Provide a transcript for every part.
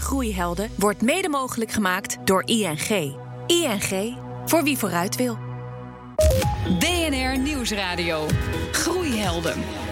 Groeihelden wordt mede mogelijk gemaakt door ING. ING, voor wie vooruit wil. BNR Nieuwsradio. Groeihelden.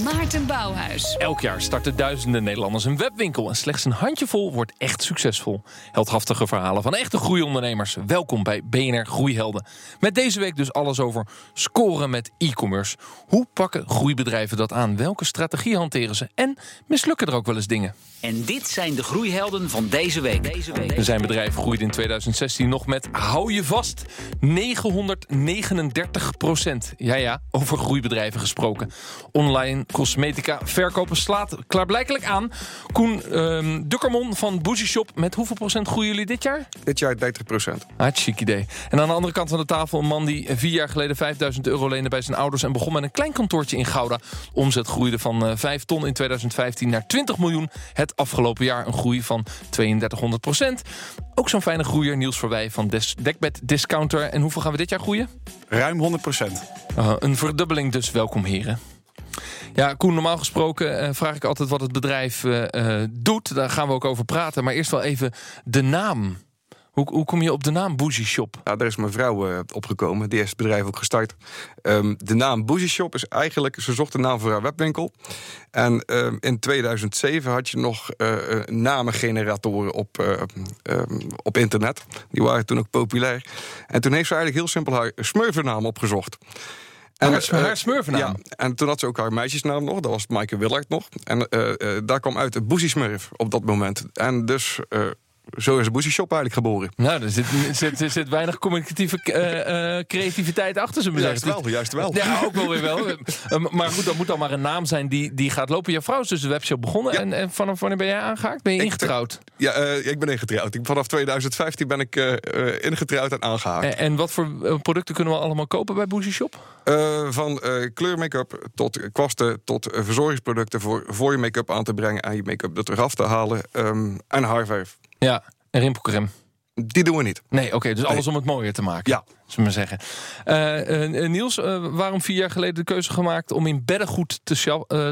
Maarten Bouwhuis. Elk jaar starten duizenden Nederlanders een webwinkel en slechts een handjevol wordt echt succesvol. Heldhaftige verhalen van echte groeiondernemers. Welkom bij BNR Groeihelden. Met deze week dus alles over scoren met e-commerce. Hoe pakken groeibedrijven dat aan? Welke strategie hanteren ze? En mislukken er ook wel eens dingen? En dit zijn de groeihelden van deze week. Deze week. Zijn bedrijf groeide in 2016 nog met, hou je vast, 939 procent. Ja, ja, over groeibedrijven gesproken. Online cosmetica verkopen slaat klaarblijkelijk aan. Koen um, Dukkermon van Bougie Shop. Met hoeveel procent groeien jullie dit jaar? Dit jaar 30 procent. Hartstikke idee. En aan de andere kant van de tafel een man die vier jaar geleden 5000 euro leende bij zijn ouders... en begon met een klein kantoortje in Gouda. Omzet groeide van 5 ton in 2015 naar 20 miljoen. Het afgelopen jaar een groei van 3200 procent. Ook zo'n fijne groeier, Niels Verwij van Des Dekbed Discounter. En hoeveel gaan we dit jaar groeien? Ruim 100 procent. Uh, een verdubbeling dus, welkom heren. Ja, Koen, normaal gesproken uh, vraag ik altijd wat het bedrijf uh, uh, doet. Daar gaan we ook over praten. Maar eerst wel even de naam. Hoe, hoe kom je op de naam Bougie Shop? Ja, daar is mijn vrouw opgekomen. Die heeft het bedrijf ook gestart. Um, de naam Bougie Shop is eigenlijk... Ze zocht een naam voor haar webwinkel. En um, in 2007 had je nog namengeneratoren op, um, op internet. Die waren toen ook populair. En toen heeft ze eigenlijk heel simpel haar smurfennaam opgezocht. En, haar, haar smurfennaam? Ja, en toen had ze ook haar meisjesnaam nog. Dat was Maaike Willard nog. En daar kwam uit de Bougie Smurf op dat moment. En dus zo is de Bougie Shop eigenlijk geboren. Nou, er zit, zit, er zit weinig communicatieve uh, uh, creativiteit achter, ze Juist wel, juist wel. Ja, ook wel weer wel. maar goed, dat moet dan maar een naam zijn die, die gaat lopen. Je vrouw is dus de webshop begonnen. Ja. En, en, vanaf wanneer ben jij aangehaakt? Ben je ingetrouwd? Ja, uh, ik ben ingetrouwd. vanaf 2015 ben ik ingetrouwd en aangehaakt. En, en, wat voor producten kunnen we allemaal kopen bij Bougie Shop? van kleurmake-up tot kwasten tot verzorgingsproducten... voor, voor je make-up aan te brengen en je make-up er terug af te halen. Um, en haarverf. Ja, en rimpelcreme. Die doen we niet. Nee, oké, okay, dus alles nee. om het mooier te maken. Ja. Zullen we zeggen. Uh, uh, Niels, uh, waarom vier jaar geleden de keuze gemaakt om in beddengoed te,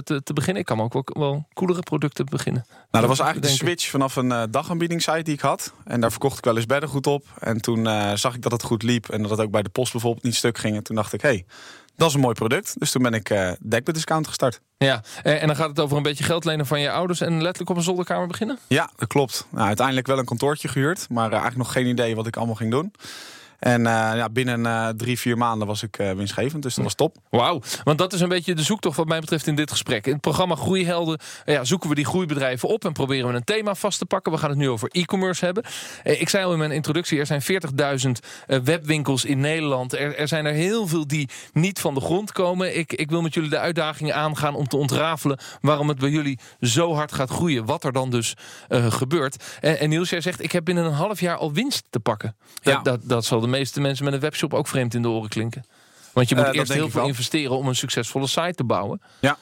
te, te, beginnen? Ik kan ook wel, wel coolere producten beginnen. Nou, dat was eigenlijk de switch vanaf een dagaanbiedingssite die ik had. En daar verkocht ik wel eens beddengoed op. En toen zag ik dat het goed liep en dat het ook bij de post bijvoorbeeld niet stuk ging. En toen dacht ik, hé, hey, dat is een mooi product. Dus toen ben ik uh, Dekbed Discount gestart. Ja, en dan gaat het over een beetje geld lenen van je ouders... en letterlijk op een zolderkamer beginnen? Ja, dat klopt. Nou, uiteindelijk wel een kantoortje gehuurd... maar uh, eigenlijk nog geen idee wat ik allemaal ging doen. En uh, ja, binnen uh, drie, vier maanden was ik uh, winstgevend. Dus dat was top. Wauw. Want dat is een beetje de zoektocht wat mij betreft in dit gesprek. In het programma Groeihelden ja, zoeken we die groeibedrijven op... en proberen we een thema vast te pakken. We gaan het nu over e-commerce hebben. ik zei al in mijn introductie, er zijn 40.000 webwinkels in Nederland. Er, er, zijn er heel veel die niet van de grond komen. Ik, ik wil met jullie de uitdagingen aangaan om te ontrafelen... waarom het bij jullie zo hard gaat groeien. Wat er dan dus gebeurt. En, en Niels, jij zegt, ik heb binnen een half jaar al winst te pakken. Ja. Dat, dat, dat zal de meeste mensen met een webshop ook vreemd in de oren klinken. Want je moet uh, eerst heel veel investeren om een succesvolle site te bouwen. Ja.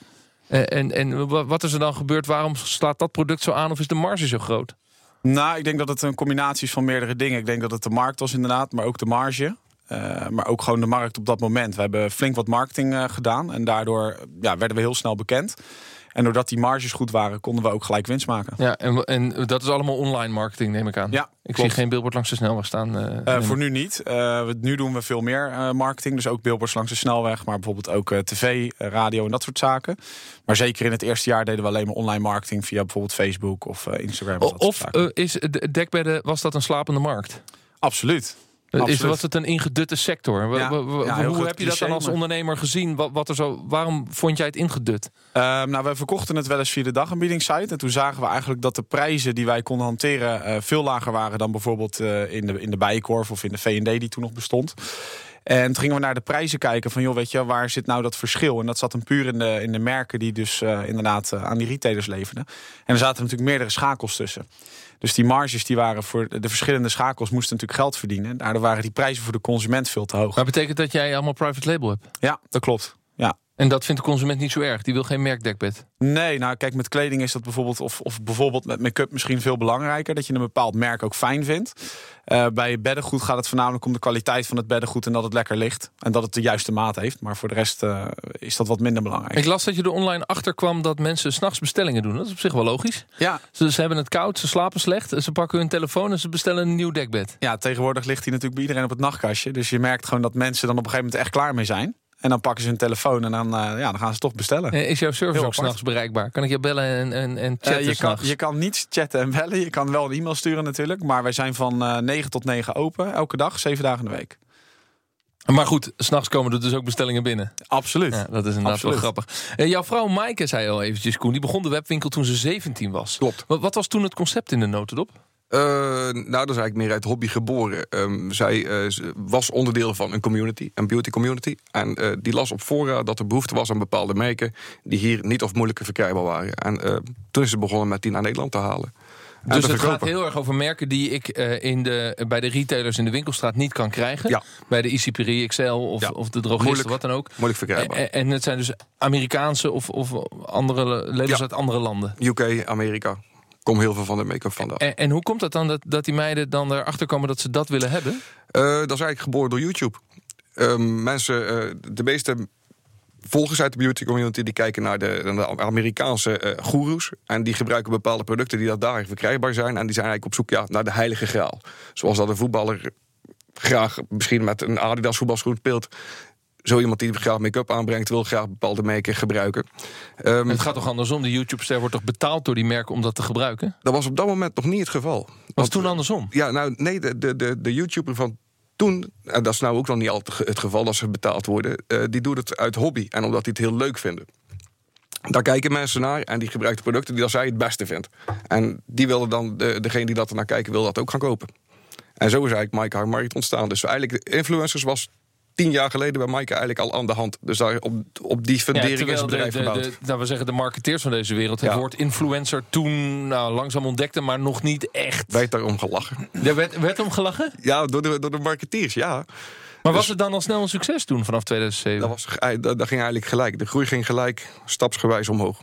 Uh, en, en wat is er dan gebeurd? Waarom slaat dat product zo aan of is de marge zo groot? Nou, ik denk dat het een combinatie is van meerdere dingen. Ik denk dat het de markt was inderdaad, maar ook de marge. Uh, maar ook gewoon de markt op dat moment. We hebben flink wat marketing gedaan. En daardoor ja, werden we heel snel bekend. En doordat die marges goed waren, konden we ook gelijk winst maken. Ja, en, en dat is allemaal online marketing, neem ik aan. Ja, ik klopt. zie geen billboard langs de snelweg staan. Uh, uh, voor nu niet. Uh, nu doen we veel meer marketing. Dus ook billboards langs de snelweg. Maar bijvoorbeeld ook tv, radio en dat soort zaken. Maar zeker in het eerste jaar deden we alleen maar online marketing... via bijvoorbeeld Facebook of Instagram. Of is dekbedden, was dat een slapende markt? Absoluut. Is, was het een ingedutte sector? Ja, ja, hoe heb je dat dan als ondernemer gezien? Wat, wat er zo, waarom vond jij het ingedut? Uh, nou, wij verkochten het wel eens via de dagaanbiedingssite. En toen zagen we eigenlijk dat de prijzen die wij konden hanteren... Uh, veel lager waren dan bijvoorbeeld uh, in, de, in de Bijenkorf of in de V&D die toen nog bestond. En toen gingen we naar de prijzen kijken van, joh, weet je, waar zit nou dat verschil? En dat zat dan puur in de, in de merken die dus inderdaad aan die retailers leverden. En er zaten natuurlijk meerdere schakels tussen. Dus die marges die waren voor de verschillende schakels moesten natuurlijk geld verdienen. Daardoor waren die prijzen voor de consument veel te hoog. Maar betekent dat jij allemaal private label hebt? Ja, dat klopt. En dat vindt de consument niet zo erg. Die wil geen merkdekbed. Nee, nou kijk, met kleding is dat bijvoorbeeld, of, of bijvoorbeeld met make-up misschien veel belangrijker. Dat je een bepaald merk ook fijn vindt. Uh, bij beddengoed gaat het voornamelijk om de kwaliteit van het beddengoed en dat het lekker ligt. En dat het de juiste maat heeft. Maar voor de rest uh, is dat wat minder belangrijk. Ik las dat je er online achter kwam dat mensen s'nachts bestellingen doen. Dat is op zich wel logisch. Ja. Ze, ze, hebben het koud, ze slapen slecht. Ze pakken hun telefoon en ze bestellen een nieuw dekbed. Ja, tegenwoordig ligt hij natuurlijk bij iedereen op het nachtkastje. Dus je merkt gewoon dat mensen dan op een gegeven moment echt klaar mee zijn. En dan pakken ze hun telefoon en dan, uh, ja, dan gaan ze toch bestellen. Is jouw service ook s'nachts bereikbaar? Kan ik je bellen en, en, en chatten? Uh, je, kan, je kan niet chatten en bellen. Je kan wel een e-mail sturen natuurlijk. Maar wij zijn van uh, 9 tot 9 open. Elke dag, 7 dagen in de week. Maar goed, s'nachts komen er dus ook bestellingen binnen. Absoluut. Ja, dat is inderdaad Absoluut. wel grappig. Jouw vrouw Maaike zei al eventjes, Koen, die begon de webwinkel toen ze 17 was. Klopt. Wat, wat was toen het concept in de notendop? Uh, nou, dat is eigenlijk meer uit hobby geboren. Um, zij uh, was onderdeel van een community, een beauty community. En uh, die las op fora dat er behoefte was aan bepaalde merken... die hier niet of moeilijker verkrijgbaar waren. En toen is ze begonnen met die naar Nederland te halen. Dus het gaat heel erg over merken die ik in de, bij de retailers in de winkelstraat niet kan krijgen. Ja. Bij de ICPRI, XL of, ja. of de drogist, wat dan ook. Moeilijk verkrijgbaar. En, en, het zijn dus Amerikaanse of, of andere leden ja. uit andere landen. UK, Amerika kom heel veel van de make-up vandaan. En, en, hoe komt het dan dat, dat die meiden dan erachter komen dat ze dat willen hebben? Uh, dat is eigenlijk geboren door YouTube. Uh, mensen, uh, de meeste volgers uit de beauty community... die kijken naar de, naar de Amerikaanse uh, goeroes... en die gebruiken bepaalde producten die dat daar verkrijgbaar zijn... en die zijn eigenlijk op zoek ja, naar de heilige graal. Zoals dat een voetballer graag misschien met een Adidas voetbalschoen speelt zo iemand die graag make-up aanbrengt, wil graag bepaalde merken gebruiken. Um, het gaat toch andersom? De YouTube-ster wordt toch betaald door die merken om dat te gebruiken? Dat was op dat moment nog niet het geval. Was Want, toen andersom? Ja, nou nee, de, de, de, de YouTuber van toen, en dat is nou ook nog niet altijd het geval dat ze betaald worden, uh, die doet het uit hobby en omdat die het heel leuk vinden. Daar kijken mensen naar en die gebruikt de producten die dat zij het beste vindt. En die willen dan, de, degene die dat er naar kijken, wil dat ook gaan kopen. En zo is eigenlijk Mike Haar Markt ontstaan. Dus eigenlijk de influencers was tien jaar geleden bij Maaike eigenlijk al aan de hand. Dus daar op, op die fundering ja, is het bedrijf de, de, gebouwd. De, nou, we zeggen de marketeers van deze wereld. Het Ja. woord influencer toen nou, langzaam ontdekte, maar nog niet echt. Werd daarom gelachen. Er werd, werd om gelachen? Ja, door de, door de marketeers, ja. Maar was het dan al snel een succes toen, vanaf 2007? Dat, was, dat, dat ging eigenlijk gelijk. De groei ging gelijk stapsgewijs omhoog.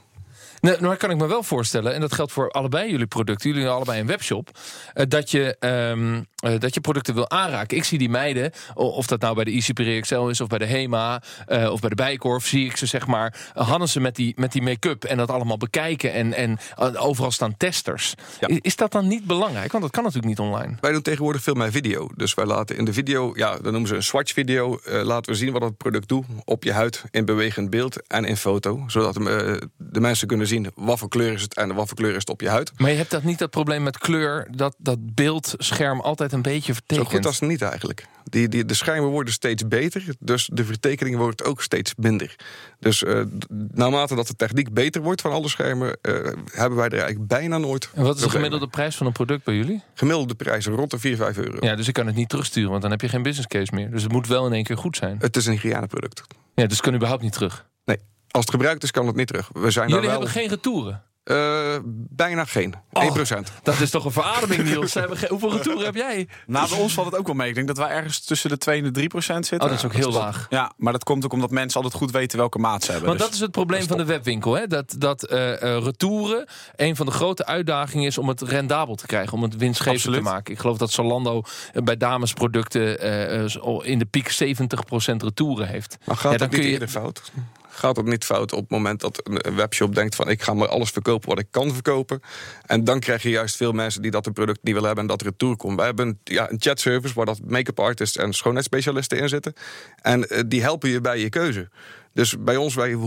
Nee, nou kan ik me wel voorstellen, en dat geldt voor allebei jullie producten, jullie hebben allebei een webshop, eh, dat, je, ehm, eh, dat je producten wil aanraken. Ik zie die meiden, of dat nou bij de ICP XL is, of bij de HEMA, eh, of bij de Bijkorf, zie ik ze zeg maar, eh, hadden ze met die, met die make-up en dat allemaal bekijken en, en eh, overal staan testers. Ja. Is dat dan niet belangrijk? Want dat kan natuurlijk niet online. Wij doen tegenwoordig veel meer video. Dus wij laten in de video, ja, dat noemen ze een swatch-video. eh, laten we zien wat het product doet op je huid in bewegend beeld en in foto. Zodat eh, de mensen kunnen zien wat voor kleur is het en wat voor kleur is het op je huid. Maar je hebt dat niet dat probleem met kleur, dat dat beeldscherm altijd een beetje Zo vertekent. goed als niet eigenlijk. Die, die, de schermen worden steeds beter, dus de vertekening wordt ook steeds minder. Dus eh, naarmate dat de techniek beter wordt van alle schermen, eh, hebben wij er eigenlijk bijna nooit. En wat is de gemiddelde prijs van een product bij jullie? Gemiddelde prijzen rond de 4, 5 euro. Ja, dus ik kan het niet terugsturen, want dan heb je geen business case meer. Dus het moet wel in één keer goed zijn. Het is een hygiëneproduct. Ja, dus kan überhaupt niet terug. Nee, als het gebruikt is, kan het niet terug. We zijn Jullie wel hebben geen retouren. Eh, bijna geen. 1%. Dat is toch een verademing, Niels? Hoeveel retouren heb jij? Nou, bij ons valt het ook wel mee. Ik denk dat wij ergens tussen de 2 en de 3 procent zitten. Oh, dat is ook heel laag. Ja, maar dat komt ook omdat mensen altijd goed weten welke maat ze hebben. Want Dus- dat is het probleem van de webwinkel. Hè? Dat, dat eh, eh, retouren een van de grote uitdagingen is om het rendabel te krijgen. Om het winstgevend Absoluut. te maken. Ik geloof dat Zalando bij damesproducten in de piek 70% retouren heeft. Maar gaat Ja, dat dan niet kun je- eerder fout? Gaat het niet fout op het moment dat een webshop denkt van ik ga maar alles verkopen wat ik kan verkopen. En dan krijg je juist veel mensen die dat product niet willen hebben en dat er retour komt. Wij hebben een, ja, een chatservice waar dat make-up artists en schoonheidsspecialisten in zitten. En eh, die helpen je bij je keuze. Dus bij ons, wij,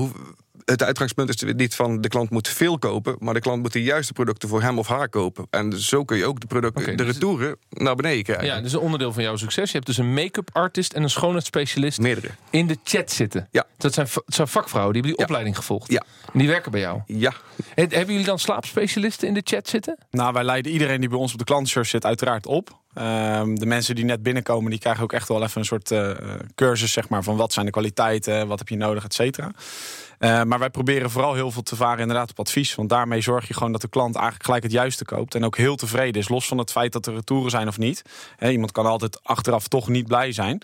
het uitgangspunt is niet van de klant moet veel kopen, maar de klant moet de juiste producten voor hem of haar kopen. En zo kun je ook de, producten, de dus- retouren naar beneden krijgen. Ja, dat is een onderdeel van jouw succes. Je hebt dus een make-up artist en een schoonheidsspecialist Meerdere. in de chat zitten. Ja. Dat zijn, va- dat zijn vakvrouwen, die hebben die Ja. opleiding gevolgd. Ja. En die werken bij jou. Ja, He- Hebben jullie dan slaapspecialisten in de chat zitten? Nou, wij leiden iedereen die bij ons op de klantenservice zit uiteraard op. Ehm, de mensen die net binnenkomen, die krijgen ook echt wel even een soort eh, cursus, zeg maar, van wat zijn de kwaliteiten, wat heb je nodig, et cetera. Eh, maar wij proberen vooral heel veel te varen inderdaad op advies. Want daarmee zorg je gewoon dat de klant eigenlijk gelijk het juiste koopt. En ook heel tevreden is, los van het feit dat er retouren zijn of niet. Iemand kan altijd achteraf toch niet blij zijn.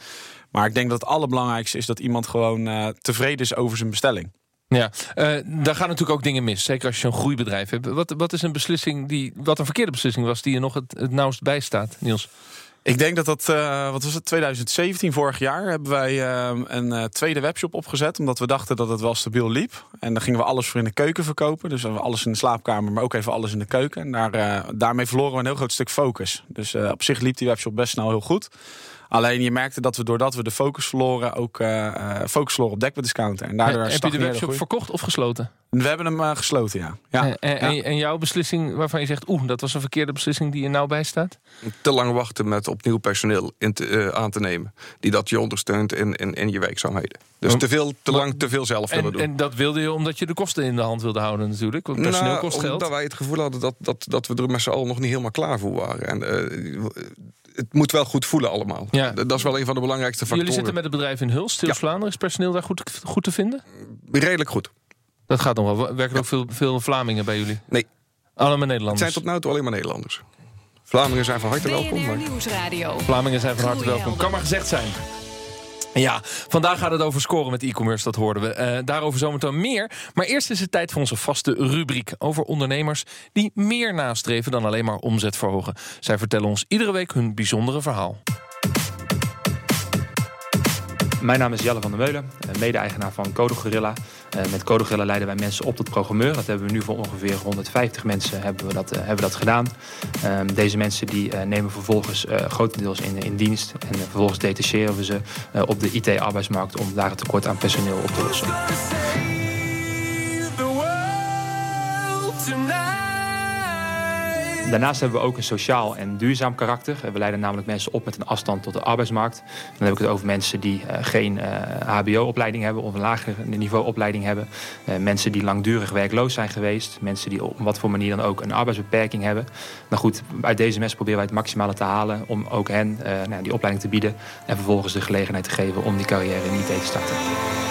Maar ik denk dat het allerbelangrijkste is dat iemand gewoon eh, tevreden is over zijn bestelling. Ja, eh, daar gaan natuurlijk ook dingen mis. Zeker als je een groeibedrijf hebt. Wat, wat is een beslissing die. Wat een verkeerde beslissing was die er nog het, het nauwst bij staat, Niels? Ik denk dat dat, eh, wat was het, 2017, vorig jaar, hebben wij eh, een eh, tweede webshop opgezet. Omdat we dachten dat het wel stabiel liep. En dan gingen we alles voor in de keuken verkopen. Dus we alles in de slaapkamer, maar ook even alles in de keuken. En daar, eh, daarmee verloren we een heel groot stuk focus. Dus op zich liep die webshop best snel heel goed. Alleen je merkte dat we doordat we de focus verloren, ook focus verloren op dekbeddiscounter. En daardoor heb je de webshop verkocht of gesloten? We hebben hem eh, gesloten, ja. ja. En, en, ja. en jouw beslissing waarvan je zegt, oeh, dat was een verkeerde beslissing die er nou bij staat? Te lang wachten met opnieuw personeel in te, eh, aan te nemen. Die dat je ondersteunt in, in, in je werkzaamheden. Dus Maar- te, veel, te maar- lang te veel zelf willen En, doen. en dat wilde je omdat je de kosten in de hand wilde houden natuurlijk. Want personeel Nou, kost geld. Omdat wij het gevoel hadden dat, dat, dat we er met z'n allen nog niet helemaal klaar voor waren. En eh, het moet wel goed voelen allemaal. Ja. Dat is wel een van de belangrijkste factoren. Jullie zitten met het bedrijf in Hulst, Stils-Vlaanderen. Is personeel daar goed, goed te vinden? Redelijk goed. Dat gaat nog wel. Werken er ook veel, veel Vlamingen bij jullie? Nee, Allemaal het Nederlanders. zijn tot nu toe alleen maar Nederlanders. Vlamingen zijn van harte welkom. Maar... Nieuwsradio. Vlamingen zijn van harte welkom. Kan maar gezegd zijn. Ja, vandaag gaat het over scoren met e-commerce, dat hoorden we. Eh, daarover zometeen meer. Maar eerst is het tijd voor onze vaste rubriek over ondernemers die meer nastreven dan alleen maar omzet verhogen. Zij vertellen ons iedere week hun bijzondere verhaal. Mijn naam is Jelle van der Meulen, eh, mede-eigenaar van Code Gorilla. Eh, Met Code Gorilla leiden wij mensen op tot programmeur. Dat hebben we nu voor ongeveer 150 mensen hebben we dat, eh, hebben we dat gedaan. Ehm, deze mensen die nemen vervolgens grotendeels in, in dienst. En vervolgens detacheren we ze op de IT-arbeidsmarkt om daar het tekort aan personeel op te lossen. Daarnaast hebben we ook een sociaal en duurzaam karakter. We leiden namelijk mensen op met een afstand tot de arbeidsmarkt. Dan heb ik het over mensen die eh, geen HBO-opleiding hebben of een lager niveau opleiding hebben. Eh, mensen die langdurig werkloos zijn geweest. Mensen die op wat voor manier dan ook een arbeidsbeperking hebben. Nou goed, uit deze mensen proberen wij het maximale te halen om ook hen eh, nou, die opleiding te bieden. En vervolgens de gelegenheid te geven om die carrière in IT te starten.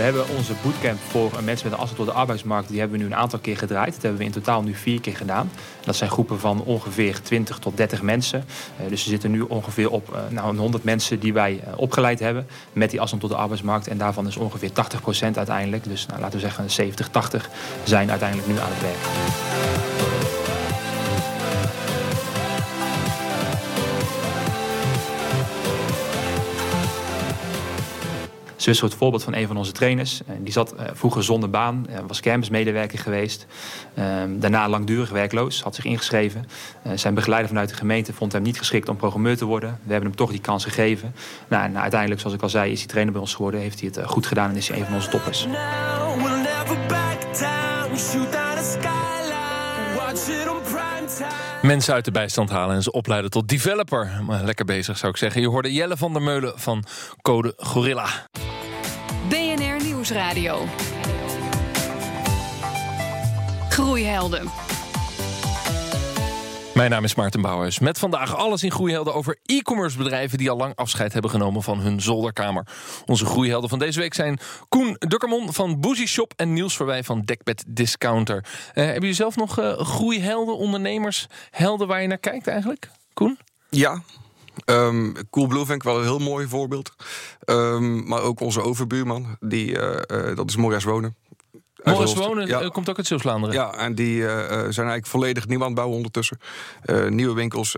We hebben onze bootcamp voor mensen met een afstand tot de arbeidsmarkt. Die hebben we nu een aantal keer gedraaid. Dat hebben we in totaal nu vier keer gedaan. Dat zijn groepen van ongeveer 20 tot 30 mensen. Eh, dus we zitten nu ongeveer op eh, nou, een 100 mensen die wij eh, opgeleid hebben. Met die afstand tot de arbeidsmarkt. En daarvan is ongeveer 80% uiteindelijk. Dus nou, laten we zeggen 70, 80 zijn uiteindelijk nu aan het werk. Een soort voorbeeld van een van onze trainers. Eh, Die zat eh, vroeger zonder baan, eh, was kermismedewerker geweest. Ehm, daarna langdurig werkloos, had zich ingeschreven. Zijn begeleider vanuit de gemeente vond hem niet geschikt om programmeur te worden. We hebben hem toch die kans gegeven. Nou, en uiteindelijk, zoals ik al zei, is hij trainer bij ons geworden. Heeft hij het goed gedaan en is hij een van onze toppers. Mensen uit de bijstand halen en ze opleiden tot developer. Maar lekker bezig zou ik zeggen. Je hoorde Jelle van der Meulen van Code Gorilla. BNR Nieuwsradio. Groeihelden. Mijn naam is Maarten Bouwhuis. Met vandaag alles in Groeihelden over e-commerce bedrijven... die al lang afscheid hebben genomen van hun zolderkamer. Onze groeihelden van deze week zijn Koen Dukkermon van Boozy Shop... en Niels Verwij van Dekbed Discounter. Eh, hebben jullie zelf nog eh, groeihelden, ondernemers, helden waar je naar kijkt eigenlijk? Koen? Ja. Ehm Coolblue vind ik wel een heel mooi voorbeeld. Ehm, maar ook onze overbuurman, die, eh, eh, dat is Morris Wonen. Morris. Wonen Ja. eh, komt ook uit Zeeuws-Vlaanderen. Ja, en die eh, eh, zijn eigenlijk volledig nieuw aan het bouwen ondertussen. Eh, nieuwe winkels,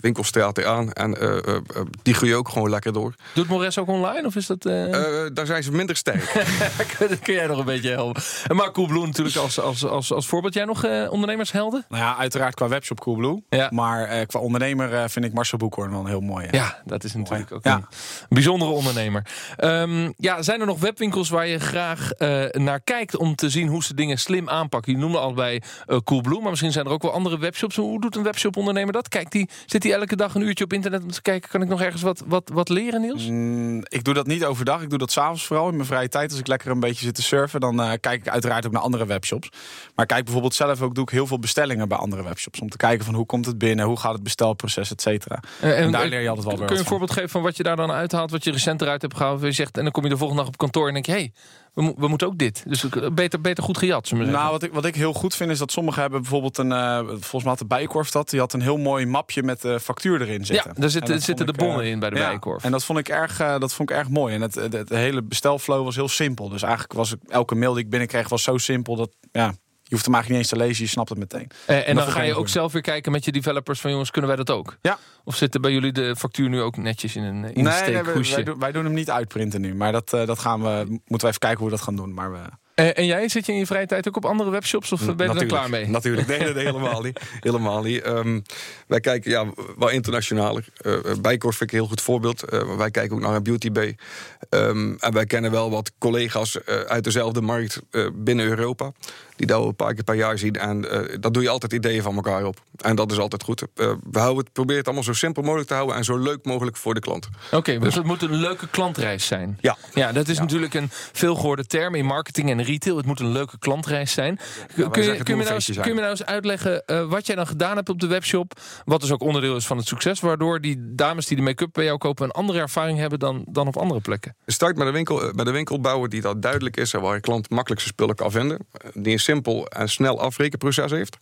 winkelstraten aan. En eh, eh, eh, die groeien ook gewoon lekker door. Doet Morris ook online of is dat... eh, Eh, daar zijn ze minder sterk. dat kun jij nog een beetje helpen. En Mark Coolblue natuurlijk als, als, als, als voorbeeld. Jij nog eh, ondernemershelden? Nou ja, uiteraard qua webshop Coolblue. Ja. Maar eh, qua ondernemer eh, vind ik Marcel Boekhoorn wel een heel mooi. Ja, dat is natuurlijk ook Ja. een bijzondere ondernemer. Ehm, ja, zijn er nog webwinkels waar je graag eh, naar kijkt om te zien hoe ze dingen slim aanpakken? Je noemde allebei eh Coolblue, maar misschien zijn er ook wel andere webshops. Hoe doet een webshop ondernemer dat? Kijkt die, zit hij elke dag een uurtje op internet om te kijken, kan ik nog ergens wat, wat, wat leren, Niels? Mm, ik doe dat niet overdag. Ik doe dat s'avonds vooral in mijn vrije tijd. Als ik lekker een beetje zit te surfen, dan eh, kijk ik uiteraard ook naar andere webshops. Maar kijk bijvoorbeeld zelf ook, doe ik heel veel bestellingen bij andere webshops. Om te kijken van hoe komt het binnen, hoe gaat het bestelproces, et cetera. Eh, En daar leer je altijd wel weer Kun je een voorbeeld geven van wat je daar dan uithaalt, wat je recent eruit hebt gehaald? Je zegt, en dan kom je de volgende dag op kantoor en denk je, hé, hey, we, mo- we moeten ook dit. Dus we- beter, beter goed gejat, zullen Nou, wat ik, wat ik heel goed vind is dat sommigen hebben bijvoorbeeld een, eh, volgens mij had de Bijenkorf dat, die had een heel mooi mapje met de factuur erin zitten. Ja, daar zitten- de ik, eh, bonnen in bij de ja, Bijenkorf. En dat vond ik erg, eh, dat vond ik erg mooi. En het, het, het hele bestelflow was heel simpel. Dus eigenlijk was het, elke mail die ik binnenkreeg was zo simpel dat, ja, hoeft hem eigenlijk niet eens te lezen, je snapt het meteen. Eh, en dan dat ga je ook zelf weer kijken met je developers van jongens, kunnen wij dat ook? Ja. Of zitten bij jullie de factuur nu ook netjes in een, in een Nee, wij, doen, wij doen hem niet uitprinten nu. Maar dat, eh, dat gaan we, moeten we even kijken hoe we dat gaan doen. Maar we, Eh, en jij, zit je in je vrije tijd ook op andere webshops of ben je er dan klaar mee? Natuurlijk, nee, nee, helemaal niet. Helemaal niet. Ehm, wij kijken ja, wel internationaler. Uh, Bijkorf vind ik een heel goed voorbeeld. Wij kijken ook naar een Beauty Bay. Ehm, en wij kennen wel wat collega's uit dezelfde markt binnen Europa. Die een paar keer per jaar zien. En eh dat doe je altijd ideeën van elkaar op. En dat is altijd goed. Eh, we houden het, proberen het allemaal zo simpel mogelijk te houden... en zo leuk mogelijk voor de klant. Oké, dus het moet een leuke klantreis zijn. Ja. Ja, dat is natuurlijk een veelgehoorde term in marketing en retail. Het moet een leuke klantreis zijn. kun, je, kun, je nou eens, kun je nou eens uitleggen eh, wat jij dan gedaan hebt op de webshop? Wat dus ook onderdeel is van het succes. Waardoor die dames die de make-up bij jou kopen... een andere ervaring hebben dan, dan op andere plekken. Start met een, winkel, met een winkelbouwer die dat duidelijk is... en waar een klant makkelijk zijn spullen kan vinden. Die simpel en snel afrekenproces heeft.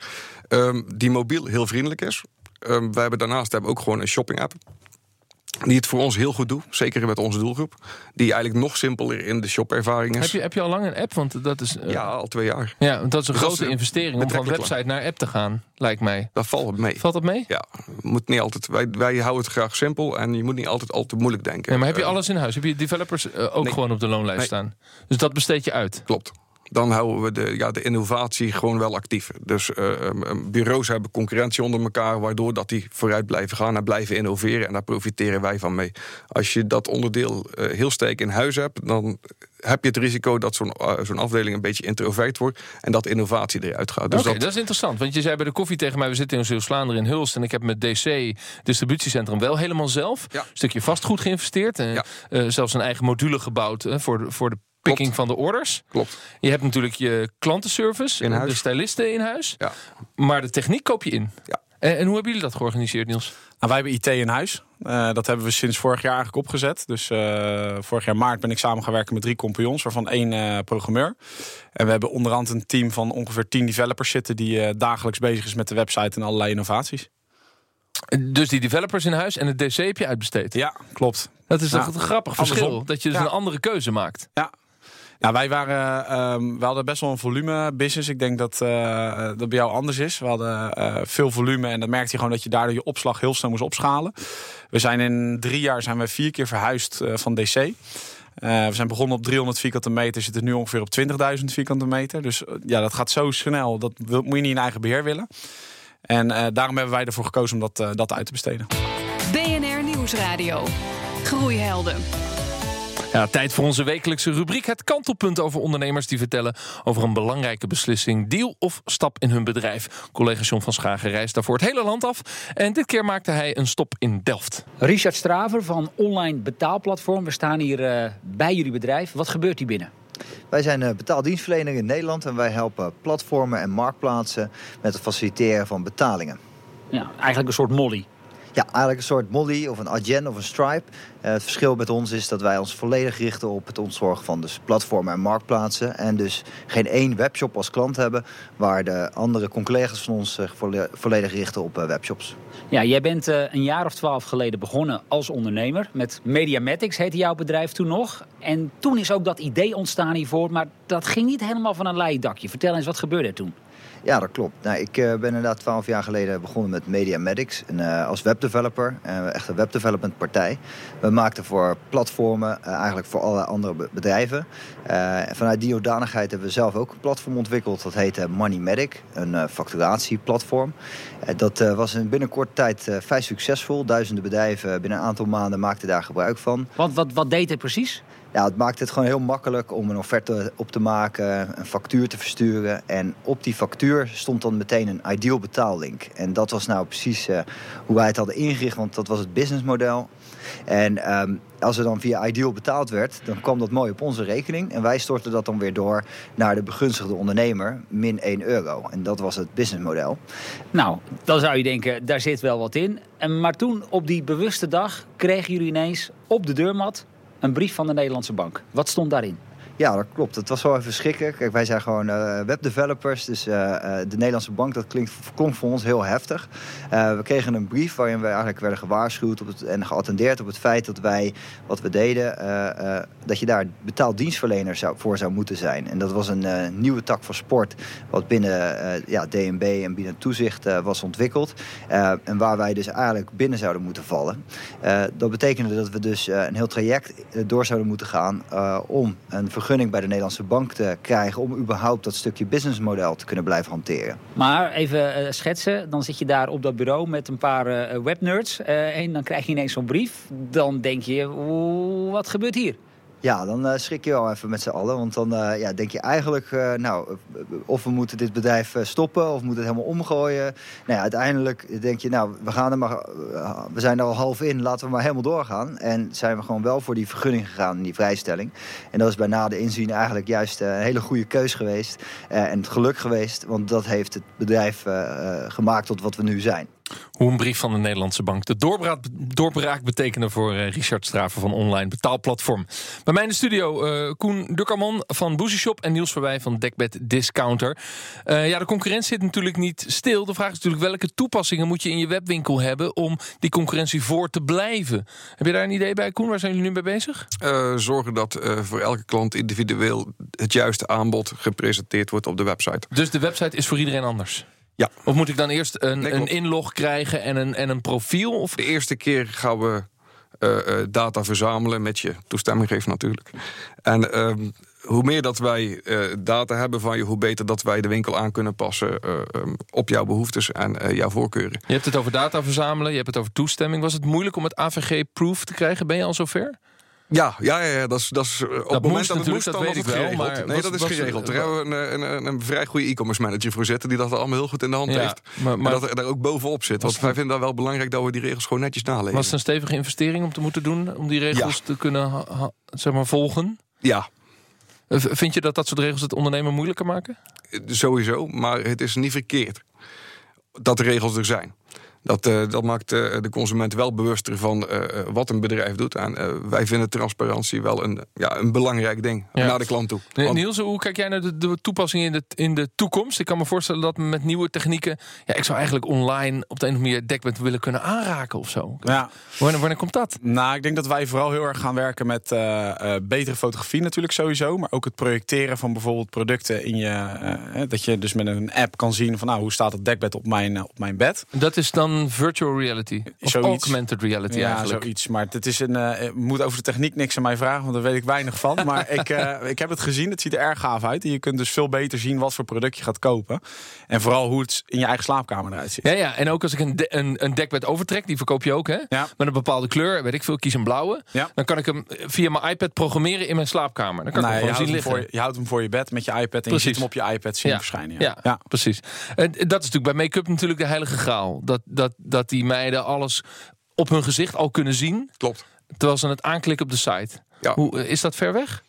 ehm, die mobiel heel vriendelijk is. Ehm wij hebben daarnaast hebben ook gewoon een shopping-app. Die het voor ons heel goed doet, zeker met onze doelgroep. Die eigenlijk nog simpeler in de shopervaring is. Heb je, heb je al lang een app? Want dat is, eh, Ja, al twee jaar. ja, want dat is een Dat grote een investering om van website naar app te gaan, lijkt mij. Dat valt mee. Valt dat mee? Ja, moet niet altijd, wij, wij houden het graag simpel en je moet niet altijd al te moeilijk denken. Nee, maar heb je Eh, alles in huis? Heb je developers eh, ook nee. gewoon op de loonlijst Nee. staan? Dus dat besteed je uit? Klopt. Dan houden we de, ja, de innovatie gewoon wel actief. Dus eh, um, bureaus hebben concurrentie onder elkaar, waardoor dat die vooruit blijven gaan en blijven innoveren. En daar profiteren wij van mee. Als je dat onderdeel eh, heel sterk in huis hebt, dan heb je het risico dat zo'n eh, zo'n afdeling een beetje introvert wordt en dat innovatie eruit gaat. Dus Oké, dat, dat is interessant. Want je zei bij de koffie tegen mij... we zitten in Zeeuws-Vlaanderen in Hulst... en ik heb met DC, distributiecentrum, wel helemaal zelf... Ja. een stukje vastgoed geïnvesteerd. en Ja. zelfs een eigen module gebouwd voor, de, voor de picking van de orders. klopt. Je hebt natuurlijk je klantenservice, In huis. de stylisten in huis. Ja. Maar de techniek koop je in. Ja. En, en hoe hebben jullie dat georganiseerd, Niels? Nou, wij hebben IT in huis. Eh, dat hebben we sinds vorig jaar eigenlijk opgezet. Dus eh, vorig jaar maart ben ik samen gaan werken met drie compagnons, waarvan één eh, programmeur. En we hebben onderhand een team van ongeveer tien developers zitten die eh, dagelijks bezig is met de website en allerlei innovaties. Dus die developers in huis en het DC heb je uitbesteed. Ja, klopt. Dat is Ja. toch een grappig Andersom. verschil. Dat je dus Ja. een andere keuze maakt. Ja. Nou, wij waren, ehm, we hadden best wel een volume business. Ik denk dat eh, dat bij jou anders is. We hadden eh, veel volume en dan merkte je gewoon dat je daardoor je opslag heel snel moest opschalen. We zijn in drie jaar zijn we vier keer verhuisd eh, van DC. Eh, we zijn begonnen op 300 vierkante meter, zitten nu ongeveer op 20.000 vierkante meter. Dus eh, ja, dat gaat zo snel. Dat moet je niet in eigen beheer willen. En eh, daarom hebben wij ervoor gekozen om dat, eh, dat uit te besteden. BNR Nieuwsradio. Groeihelden. Ja, tijd voor onze wekelijkse rubriek. Het kantelpunt over ondernemers die vertellen over een belangrijke beslissing, deal of stap in hun bedrijf. Collega John van Schagen reist daarvoor het hele land af. En dit keer maakte hij een stop in Delft. Richard Straver van Online Betaalplatform. We staan hier eh, bij jullie bedrijf. Wat gebeurt hier binnen? Wij zijn eh, betaaldienstverlener in Nederland en wij helpen platformen en marktplaatsen met het faciliteren van betalingen. Ja, eigenlijk een soort molly. Ja, eigenlijk een soort Molly of een Adyen of een Stripe. Eh, het verschil met ons is dat wij ons volledig richten op het ontzorgen van dus platformen en marktplaatsen. En dus geen één webshop als klant hebben, waar de andere collega's van ons zich volle- volledig richten op eh, webshops. Ja, jij bent eh, een jaar of twaalf geleden begonnen als ondernemer. Met Mediamatics heette jouw bedrijf toen nog. En toen is ook dat idee ontstaan hiervoor. Maar dat ging niet helemaal van een leien dakje. Vertel eens, wat gebeurde er toen? Ja, dat klopt. Nou, ik ben inderdaad twaalf jaar geleden begonnen met en, eh, als webdeveloper. Uh, echt een webdevelopment partij. We maakten voor platformen, eh, eigenlijk voor allerlei andere be- bedrijven. Eh, vanuit die hoedanigheid hebben we zelf ook een platform ontwikkeld. Dat heette Moneymatic, een eh, facturatieplatform. Dat was in binnen korte tijd vrij succesvol. Duizenden bedrijven binnen een aantal maanden maakten daar gebruik van. Want wat, wat deed het precies? Ja, het maakte het gewoon heel makkelijk om een offerte op te maken, een factuur te versturen. En op die factuur stond dan meteen een ideal betaallink. En dat was nou precies hoe wij het hadden ingericht, want dat was het businessmodel. En ehm, als er dan via Ideal betaald werd, dan kwam dat mooi op onze rekening. En wij stortten dat dan weer door naar de begunstigde ondernemer, min 1 euro. En dat was het businessmodel. Nou, dan zou je denken, daar zit wel wat in. En, maar toen, op die bewuste dag, kregen jullie ineens op de deurmat een brief van de Nederlandse bank. Wat stond daarin? Ja, dat klopt. Het was wel even schrikken. Kijk, wij zijn gewoon uh, webdevelopers. Dus uh, de Nederlandse bank, dat klinkt, klonk voor ons heel heftig. We kregen een brief waarin we eigenlijk werden gewaarschuwd op het, en geattendeerd op het feit dat wij, wat we deden, dat je daar betaald dienstverlener voor zou moeten zijn. En dat was een nieuwe tak van sport, wat binnen ja, DNB en binnen toezicht was ontwikkeld. en waar wij dus eigenlijk binnen zouden moeten vallen. dat betekende dat we dus een heel traject door zouden moeten gaan om een vergunning bij de Nederlandse bank te krijgen... om überhaupt dat stukje businessmodel te kunnen blijven hanteren. Maar even uh, schetsen, dan zit je daar op dat bureau met een paar uh, webnerds... Uh, en dan krijg je ineens zo'n brief. Dan denk je, wat gebeurt hier? Ja, dan uh, schrik je wel even met z'n allen. Want dan uh, ja, denk je eigenlijk, uh, nou, of we moeten dit bedrijf stoppen of we moeten het helemaal omgooien. Nou ja, uiteindelijk denk je, nou, we, gaan er maar, we zijn er al half in, laten we maar helemaal doorgaan. En zijn we gewoon wel voor die vergunning gegaan, die vrijstelling. En dat is bij na de inzien eigenlijk juist een hele goede keus geweest. en het geluk geweest, want dat heeft het bedrijf gemaakt tot wat we nu zijn. Hoe een brief van de Nederlandse bank de doorbraak, doorbraak betekende voor uh, Richard Straven van online betaalplatform. Bij mij in de studio uh, Koen Dukkerman van Boozy Shop en Niels Verwij van Dekbed Discounter. Uh, ja, de concurrentie zit natuurlijk niet stil. De vraag is natuurlijk welke toepassingen moet je in je webwinkel hebben om die concurrentie voor te blijven. Heb je daar een idee bij, Koen? Waar zijn jullie nu mee bezig? zorgen dat voor elke klant individueel het juiste aanbod gepresenteerd wordt op de website. Dus de website is voor iedereen anders? Ja. Of moet ik dan eerst een, een inlog krijgen en een, en een profiel? Of? De eerste keer gaan we uh, uh, data verzamelen met je toestemming geven natuurlijk. En uh, hoe meer dat wij uh, data hebben van je, hoe beter dat wij de winkel aan kunnen passen um, op jouw behoeftes en jouw voorkeuren. Je hebt het over data verzamelen, je hebt het over toestemming. Was het moeilijk om het AVG-proof te krijgen? Ben je al zover? Ja, ja, ja, dat is, dat is op het moment dat het moest, dat dan was het wel. Maar nee, was, dat is was, geregeld. Daar hebben we een, een, een, vrij goede e-commerce manager voor zitten... die dat allemaal heel goed in de hand ja, heeft. Maar, maar en dat er daar ook bovenop zit. Want wij vinden daar wel belangrijk dat we die regels gewoon netjes naleven. Was het een stevige investering om te moeten doen... om die regels ja. te kunnen zeg maar, volgen? Ja. Vind je dat dat soort regels het ondernemen moeilijker maken? Sowieso, maar het is niet verkeerd dat de regels er zijn. Dat, uh, dat maakt uh, de consument wel bewuster van uh, wat een bedrijf doet. En wij vinden transparantie wel een, ja, een belangrijk ding ja. naar de klant toe. Want... Niels, hoe kijk jij naar de, de toepassing in de, in de toekomst? Ik kan me voorstellen dat met nieuwe technieken... Ja, ik zou eigenlijk online op de een of andere manier dekbed willen kunnen aanraken of zo. Ja. Wanneer, wanneer komt dat? Nou, ik denk dat wij vooral heel erg gaan werken met betere fotografie natuurlijk sowieso. Maar ook het projecteren van bijvoorbeeld producten in je... dat je dus met een app kan zien van nou, hoe staat het dekbed op mijn, op mijn bed. Dat is dan virtual reality? Of zoiets. augmented reality ja, eigenlijk? zoiets. Maar het is een, uh, moet over de techniek niks aan mij vragen, want daar weet ik weinig van. maar ik, uh, ik heb het gezien, het ziet er erg gaaf uit. En je kunt dus veel beter zien wat voor product je gaat kopen. En vooral hoe het in je eigen slaapkamer eruit ziet. Ja, ja. en ook als ik een, de, een, een dekbed overtrek, die verkoop je ook hè? Ja. Met een bepaalde kleur, weet ik veel, kies een blauwe. Ja. Dan kan ik hem via mijn iPad programmeren in mijn slaapkamer. Dan kan ik hem gewoon zien liggen. Voor, je houdt hem voor je bed met je iPad en precies. je ziet hem op je iPad zien verschijnen. Ja, ja, precies. En dat is natuurlijk bij make-up natuurlijk de heilige graal. Dat, dat, dat die meiden alles op hun gezicht al kunnen zien. Klopt. Terwijl ze het aanklikken op de site. Ja. Hoe, is dat ver weg?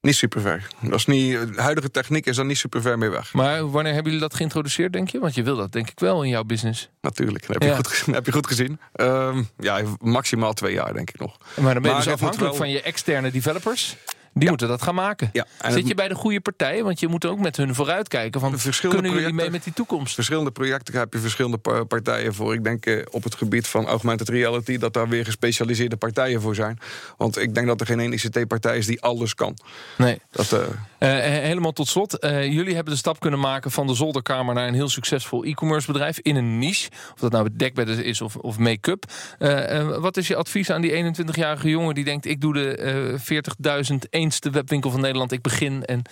Niet super ver. Dat is niet, de huidige techniek is dan niet super ver mee weg. Maar wanneer hebben jullie dat geïntroduceerd, denk je? Want je wil dat denk ik wel in jouw business. Natuurlijk, dat heb je, goed, heb je goed gezien. Ehm, ja, maximaal twee jaar denk ik nog. Maar dan ben je Maar dus afhankelijk wel- van je externe developers. Die Ja. moeten dat gaan maken. Ja, Zit het- je bij de goede partij? Want je moet ook met hun vooruitkijken. Van, Verschillende kunnen jullie mee met die toekomst? Verschillende projecten heb je verschillende pa- partijen voor. Ik denk eh, op het gebied van augmented reality... dat daar weer gespecialiseerde partijen voor zijn. Want ik denk dat er geen één ICT-partij is die alles kan. Nee. Dat, eh, Eh, helemaal tot slot. Jullie hebben de stap kunnen maken van de zolderkamer naar een heel succesvol e-commerce bedrijf in een niche. Of dat nou dekbed is of, of make-up. Wat is je advies aan die 21-jarige jongen die denkt: ik doe de eh 40.000 eenste webwinkel van Nederland. Ik begin. En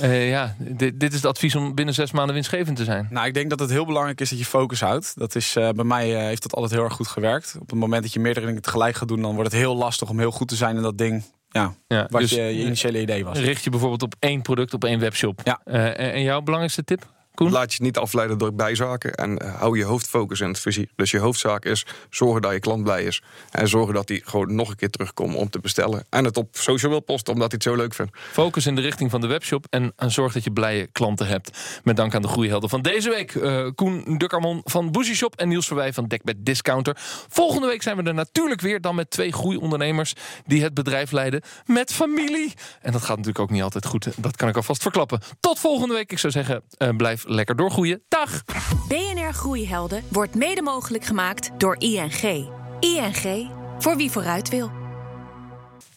eh, ja, dit, dit is het advies om binnen zes maanden winstgevend te zijn. Nou, ik denk dat het heel belangrijk is dat je focus houdt. Dat is, eh, bij mij eh, heeft dat altijd heel erg goed gewerkt. Op het moment dat je meerdere dingen tegelijk gaat doen, dan wordt het heel lastig om heel goed te zijn in dat ding. Ja, Ja, wat dus je, je initiële idee was. richt je bijvoorbeeld op één product op één webshop. Ja. En jouw belangrijkste tip, Koen? Laat je niet afleiden door bijzaken en eh, hou je hoofdfocus in het vizier. Dus je hoofdzaak is zorgen dat je klant blij is. En zorgen dat hij gewoon nog een keer terugkomt om te bestellen. En het op social wil posten omdat hij het zo leuk vindt. Focus in de richting van de webshop en, zorg dat je blije klanten hebt. Met dank aan de groeihelden van deze week. eh, Koen Dukkermon van Bougie Shop en Niels Verwij van Dekbed Discounter. Volgende week zijn we er natuurlijk weer dan met twee groeiondernemers die het bedrijf leiden met familie. En dat gaat natuurlijk ook niet altijd goed. Dat kan ik alvast verklappen. Tot volgende week. Ik zou zeggen, eh, blijf lekker doorgroeien. Dag! BNR Groeihelden wordt mede mogelijk gemaakt door ING. ING, voor wie vooruit wil.